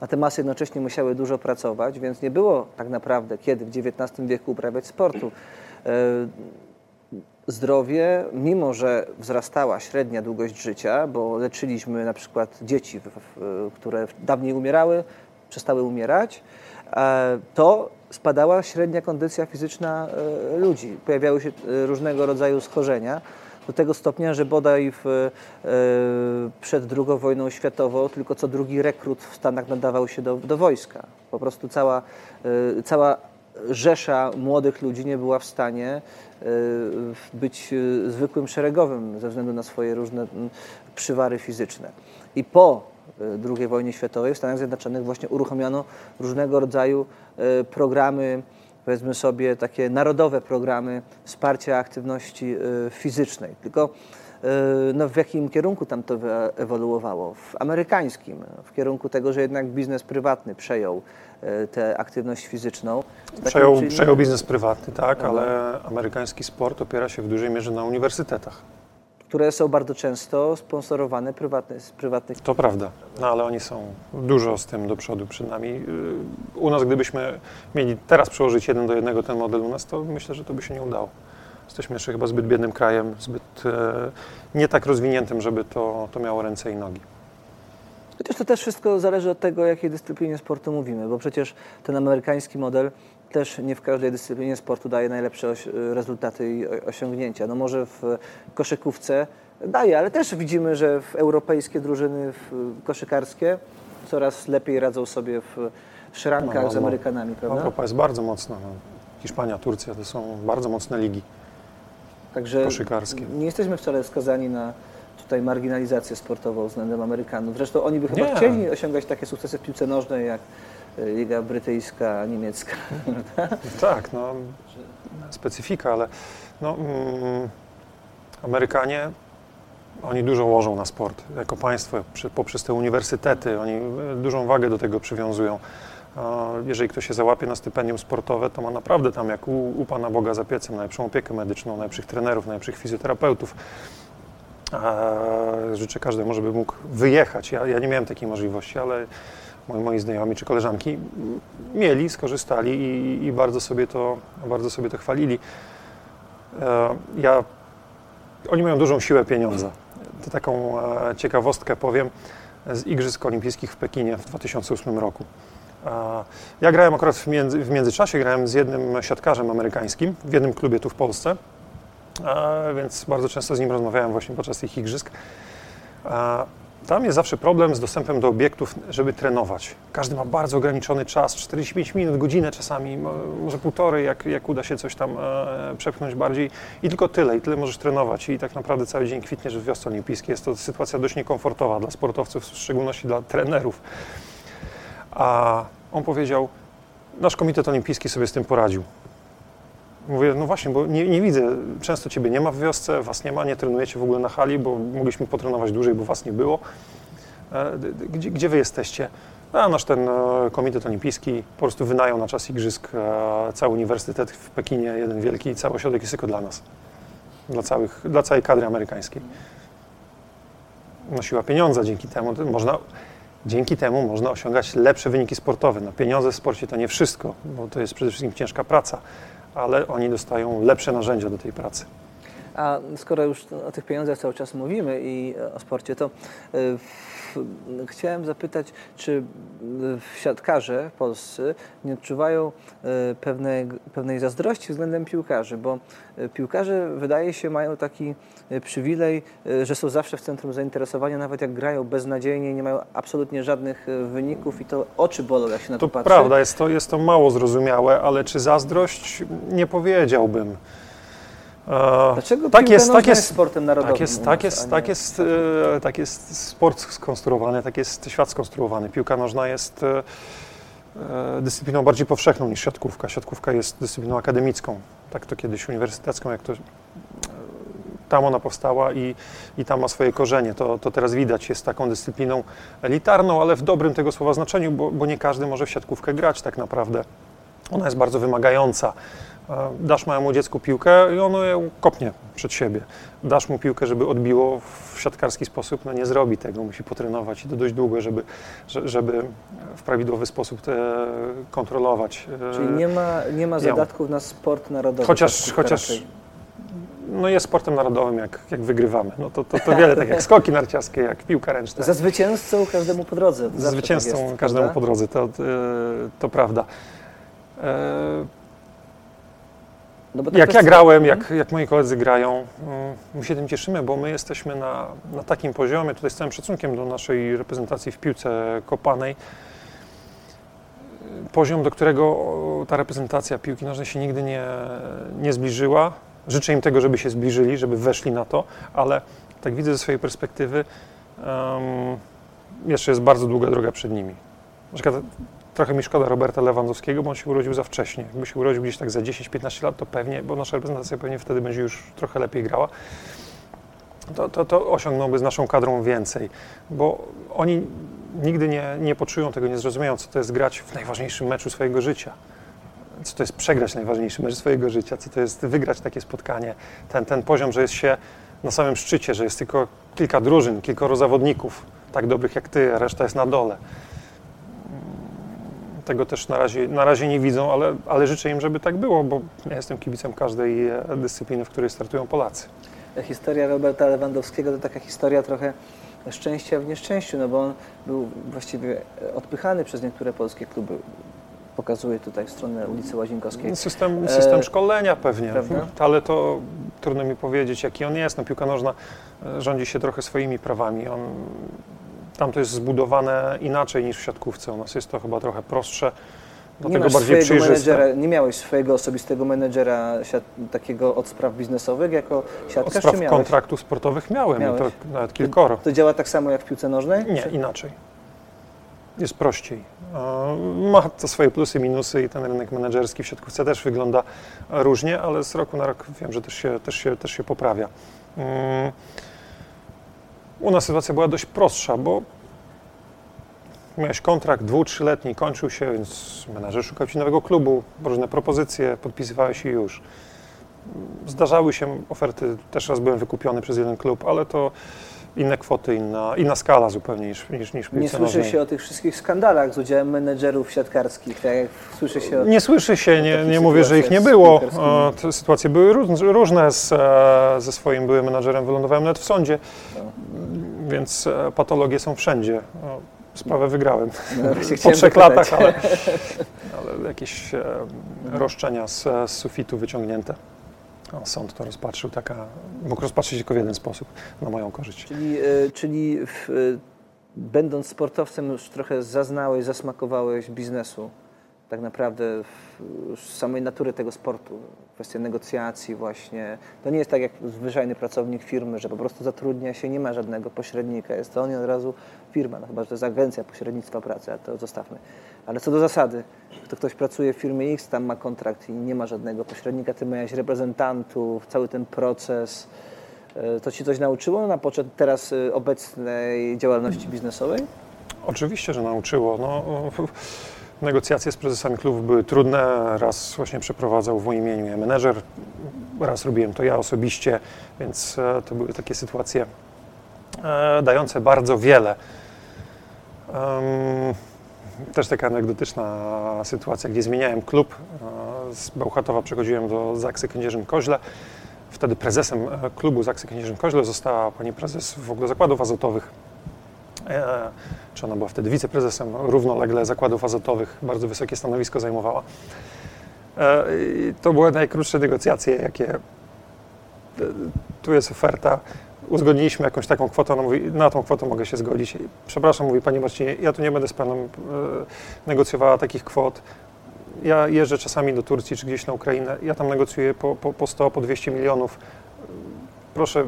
A te masy jednocześnie musiały dużo pracować, więc nie było tak naprawdę kiedy w XIX wieku uprawiać sportu. E, zdrowie, mimo że wzrastała średnia długość życia, bo leczyliśmy na przykład dzieci, które dawniej umierały, przestały umierać, e, to spadała średnia kondycja fizyczna e, ludzi. Pojawiały się różnego rodzaju schorzenia do tego stopnia, że bodaj w, e, przed II wojną światową tylko co drugi rekrut w Stanach nadawał się do, do wojska. Po prostu cała, e, cała rzesza młodych ludzi nie była w stanie e, być zwykłym szeregowym ze względu na swoje różne przywary fizyczne. I po II wojnie światowej w Stanach Zjednoczonych właśnie uruchomiono różnego rodzaju programy powiedzmy sobie, takie narodowe programy wsparcia aktywności y, fizycznej. Tylko no, w jakim kierunku tam to ewoluowało? W amerykańskim, w kierunku tego, że jednak biznes prywatny przejął tę aktywność fizyczną. Przejął, przejął biznes prywatny, tak, ale amerykański sport opiera się w dużej mierze na uniwersytetach które są bardzo często sponsorowane z prywatnych. To prawda, no ale oni są dużo z tym do przodu przed nami. Y, u nas, gdybyśmy mieli teraz przełożyć jeden do jednego ten model u nas, to myślę, że to by się nie udało. Jesteśmy jeszcze chyba zbyt biednym krajem, zbyt e, nie tak rozwiniętym, żeby to, to miało ręce i nogi. Chociaż to też wszystko zależy od tego, o jakiej dyscyplinie sportu mówimy, bo przecież ten amerykański model też nie w każdej dyscyplinie sportu daje najlepsze rezultaty i osiągnięcia. No może w koszykówce daje, ale też widzimy, że w europejskie drużyny koszykarskie coraz lepiej radzą sobie w szrankach no, no, z no. Amerykanami, prawda? Europa jest bardzo mocna. No. Hiszpania, Turcja to są bardzo mocne ligi Także koszykarskie. Nie jesteśmy wcale skazani na tutaj marginalizację sportową względem Amerykanów. Zresztą oni by chyba nie. chcieli osiągać takie sukcesy w piłce nożnej jak Liga Brytyjska, Niemiecka. Tak, no, specyfika, ale no, mm, Amerykanie, oni dużo łożą na sport jako państwo, poprzez te uniwersytety, oni dużą wagę do tego przywiązują. Jeżeli ktoś się załapie na stypendium sportowe, to ma naprawdę tam jak u, u Pana Boga za piecem najlepszą opiekę medyczną, najlepszych trenerów, najlepszych fizjoterapeutów. Życzę każdemu, żeby mógł wyjechać. Ja, ja nie miałem takiej możliwości, ale moi, moi znajomi czy koleżanki mieli, skorzystali i, i, bardzo, sobie to, bardzo sobie to chwalili. E, ja, oni mają dużą siłę pieniądza. To taką e, ciekawostkę powiem z Igrzysk Olimpijskich w Pekinie w 2008 roku. E, ja grałem akurat w, między, w międzyczasie, grałem z jednym siatkarzem amerykańskim w jednym klubie tu w Polsce, więc bardzo często z nim rozmawiałem właśnie podczas tych igrzysk. Tam jest zawsze problem z dostępem do obiektów, żeby trenować. Każdy ma bardzo ograniczony czas, 45 minut, godzinę czasami, może półtorej, jak, jak uda się coś tam e, przepchnąć bardziej. I tylko tyle, i tyle możesz trenować. I tak naprawdę cały dzień kwitniesz w wiosce olimpijskiej. Jest to sytuacja dość niekomfortowa dla sportowców, w szczególności dla trenerów. A on powiedział, nasz komitet olimpijski sobie z tym poradził. Mówię, no właśnie, bo nie, nie, widzę, często Ciebie nie ma w wiosce, Was nie ma, nie trenujecie w ogóle na hali, bo mogliśmy potrenować dłużej, bo Was nie było. E, gdzie, gdzie Wy jesteście? A nasz ten e, komitet olimpijski po prostu wynajął na czas igrzysk e, cały uniwersytet w Pekinie, jeden wielki, cały ośrodek jest tylko dla nas, dla, całych, dla całej kadry amerykańskiej. Nosiła pieniądze, dzięki temu można, dzięki temu można osiągać lepsze wyniki sportowe. No, pieniądze w sporcie to nie wszystko, bo to jest przede wszystkim ciężka praca ale oni dostają lepsze narzędzia do tej pracy. A skoro już o tych pieniądzach cały czas mówimy i o sporcie, to y, chciałem zapytać, czy siatkarze polscy nie odczuwają y, pewnej, pewnej zazdrości względem piłkarzy, bo y, piłkarze wydaje się mają taki przywilej, że są zawsze w centrum zainteresowania, nawet jak grają beznadziejnie, nie mają absolutnie żadnych wyników i to oczy bolą, jak się na to, to patrzy. prawda, jest to, jest to mało zrozumiałe, ale czy zazdrość? Nie powiedziałbym. Dlaczego tak jest, tak jest sportem narodowym? Tak jest, tak jest, tak jest, e, tak jest sport skonstruowany, tak jest świat skonstruowany. Piłka nożna jest e, e, dyscypliną bardziej powszechną niż siatkówka. Siatkówka jest dyscypliną akademicką, tak to kiedyś uniwersytecką, jak to tam ona powstała i, i tam ma swoje korzenie. To, to teraz widać, jest taką dyscypliną elitarną, ale w dobrym tego słowa znaczeniu, bo, bo nie każdy może w siatkówkę grać tak naprawdę. Ona jest bardzo wymagająca dasz małemu dziecku piłkę i ono ją kopnie przed siebie. Dasz mu piłkę, żeby odbiło w siatkarski sposób, no nie zrobi tego, musi potrenować i to dość długo, żeby, żeby w prawidłowy sposób te kontrolować. E, Czyli nie ma, nie ma zadatków na sport narodowy. Chociaż, chociaż no jest sportem narodowym, jak, jak wygrywamy. No to, to, to wiele, tak jak skoki narciarskie, jak piłka ręczna. Za zwycięzcą każdemu po drodze. Za zwycięzcą tak jest, każdemu prawda? po drodze, to, to, to prawda. E, no tak jak ja grałem, jak, jak moi koledzy grają, mm, my się tym cieszymy, bo my jesteśmy na, na takim poziomie, tutaj z całym szacunkiem do naszej reprezentacji w piłce kopanej, poziom, do którego ta reprezentacja piłki nożnej się nigdy nie, nie zbliżyła. Życzę im tego, żeby się zbliżyli, żeby weszli na to, ale tak widzę ze swojej perspektywy, um, jeszcze jest bardzo długa droga przed nimi. Na przykład Trochę mi szkoda Roberta Lewandowskiego, bo on się urodził za wcześnie. Jakby się urodził gdzieś tak za 10-15 lat, to pewnie, bo nasza reprezentacja pewnie wtedy będzie już trochę lepiej grała. to, to, to osiągnąłby z naszą kadrą więcej, bo oni nigdy nie, nie poczują tego, nie zrozumieją, co to jest grać w najważniejszym meczu swojego życia. Co to jest przegrać najważniejszy mecz swojego życia, co to jest wygrać takie spotkanie. Ten, ten poziom, że jest się na samym szczycie, że jest tylko kilka drużyn, kilkoro zawodników tak dobrych jak ty, a reszta jest na dole. Tego też na razie, na razie nie widzą, ale, ale życzę im, żeby tak było, bo ja jestem kibicem każdej e, dyscypliny, w której startują Polacy. Historia Roberta Lewandowskiego to taka historia trochę szczęścia w nieszczęściu, no bo on był właściwie odpychany przez niektóre polskie kluby. Pokazuję tutaj stronę ulicy Łazienkowskiej. System, system E, szkolenia pewnie, prawda? ale to trudno mi powiedzieć, jaki on jest. No, piłka nożna e, rządzi się trochę swoimi prawami. On, tam to jest zbudowane inaczej niż w siatkówce. U nas jest to chyba trochę prostsze, Nie, dlatego masz bardziej przejrzyste. menedżera, nie miałeś swojego osobistego menedżera siat, takiego od spraw biznesowych jako Od siatkarz, spraw czy miałeś? kontraktów sportowych miałem, Miałeś? to nawet kilkoro. To działa tak samo jak w piłce nożnej? Nie, Czy- inaczej. Jest prościej. E, Ma to swoje plusy, minusy i ten rynek menedżerski w siatkówce też wygląda różnie, ale z roku na rok wiem, że też się, też się, też się poprawia. Mm. U nas sytuacja była dość prostsza, bo miałeś kontrakt dwu, trzyletni, kończył się, więc menedżer szukał ci nowego klubu, różne propozycje, podpisywałeś i już. Zdarzały się oferty, też raz byłem wykupiony przez jeden klub, ale to inne kwoty, inna, inna skala zupełnie niż, niż, niż Nie słyszy się o tych wszystkich skandalach z udziałem menedżerów siatkarskich, tak jak słyszy się o... Nie słyszy się, nie, nie mówię, że ich nie było. Te sytuacje były róż- różne. Z, e, ze swoim byłym menadżerem wylądowałem nawet w sądzie, No. więc e, patologie są wszędzie. Sprawę wygrałem No, po trzech latach, ale, ale jakieś e, roszczenia z, z sufitu wyciągnięte. O, Sąd to rozpatrzył, taka, mógł rozpatrzyć tylko w jeden sposób, na moją korzyść. Czyli, e, czyli w, e, będąc sportowcem już trochę zaznałeś, zasmakowałeś biznesu. Tak naprawdę w, samej natury tego sportu, kwestia negocjacji właśnie. To nie jest tak jak zwyczajny pracownik firmy, że po prostu zatrudnia się, nie ma żadnego pośrednika. Jest to on od razu firma, no chyba, że to jest agencja pośrednictwa pracy, ale to zostawmy. Ale co do zasady, to ktoś pracuje w firmie X, tam ma kontrakt i nie ma żadnego pośrednika, ty miałeś reprezentantów, cały ten proces. E, To ci coś nauczyło na poczet teraz e, obecnej działalności biznesowej? Oczywiście, że nauczyło. No, negocjacje z prezesami klubów były trudne. Raz właśnie przeprowadzał w moim imieniu menedżer, raz robiłem to ja osobiście, więc e, to były takie sytuacje dające bardzo wiele. Też taka anegdotyczna sytuacja, gdzie zmieniałem klub. E, Z Bełchatowa przechodziłem do Zaksy Kędzierzyn-Koźle. Wtedy prezesem e, klubu Zaksy Kędzierzyn-Koźle została pani prezes w ogóle zakładów azotowych. E, czy ona była wtedy wiceprezesem równolegle zakładów azotowych, bardzo wysokie stanowisko zajmowała. I to były najkrótsze negocjacje, jakie tu jest oferta. Uzgodniliśmy jakąś taką kwotę, ona mówi, na tą kwotę mogę się zgodzić. Przepraszam, mówi Pani Marcinie, ja tu nie będę z Panem e, negocjowała takich kwot. Ja jeżdżę czasami do Turcji czy gdzieś na Ukrainę, ja tam negocjuję po, po, po 100, po 200 milionów. Proszę,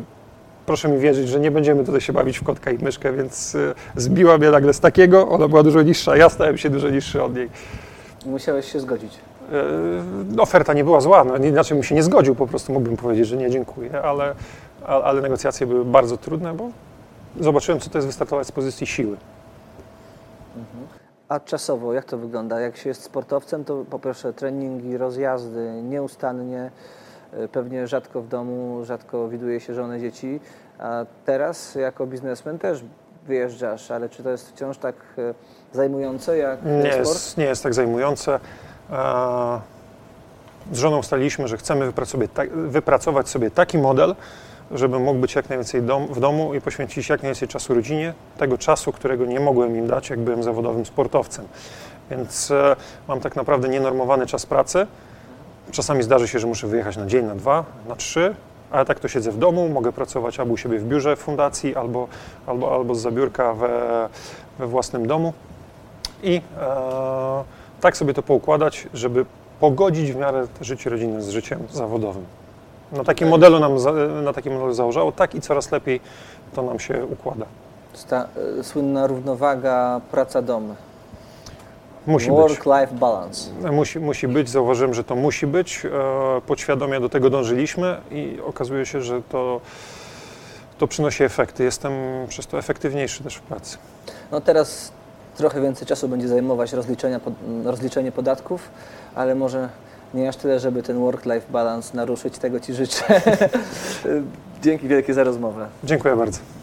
proszę mi wierzyć, że nie będziemy tutaj się bawić w kotka i myszkę, więc e, zbiła mnie nagle z takiego, ona była dużo niższa, ja stałem się dużo niższy od niej. Musiałeś się zgodzić. E, Oferta nie była zła, no, inaczej bym się nie zgodził, po prostu mógłbym powiedzieć, że nie, dziękuję, ale, ale negocjacje były bardzo trudne, bo zobaczyłem, co to jest wystartować z pozycji siły. A czasowo, jak to wygląda? Jak się jest sportowcem, to po pierwsze treningi, rozjazdy, nieustannie, e, pewnie rzadko w domu, rzadko widuje się żonę, dzieci. A teraz jako biznesmen też wyjeżdżasz, ale czy to jest wciąż tak e, zajmujące jak Nie sport? jest, nie jest tak zajmujące. Z żoną ustaliliśmy, że chcemy wypracować sobie, ta, wypracować sobie taki model, żeby mógł być jak najwięcej dom, w domu i poświęcić jak najwięcej czasu rodzinie, tego czasu, którego nie mogłem im dać, jak byłem zawodowym sportowcem. Więc e, mam tak naprawdę nienormowany czas pracy. Czasami zdarzy się, że muszę wyjechać na dzień, na dwa, na trzy, ale tak to siedzę w domu, mogę pracować albo u siebie w biurze fundacji, albo, albo, albo z zabiórka we, we własnym domu. I e, tak sobie to poukładać, żeby pogodzić w miarę życie rodzinne z życiem zawodowym. Na takim modelu nam za, na takim modelu założało, tak i coraz lepiej to nam się układa. Ta e, słynna równowaga praca-dom. Musi być. Work-life balance. Musi, musi być, zauważyłem, że to musi być. E, podświadomie do tego dążyliśmy i okazuje się, że to, to przynosi efekty. Jestem przez to efektywniejszy też w pracy. No teraz trochę więcej czasu będzie zajmować rozliczenia, rozliczenie podatków, ale może nie aż tyle, żeby ten work-life balance naruszyć. Tego Ci życzę. Dzięki wielkie za rozmowę. Dziękuję bardzo.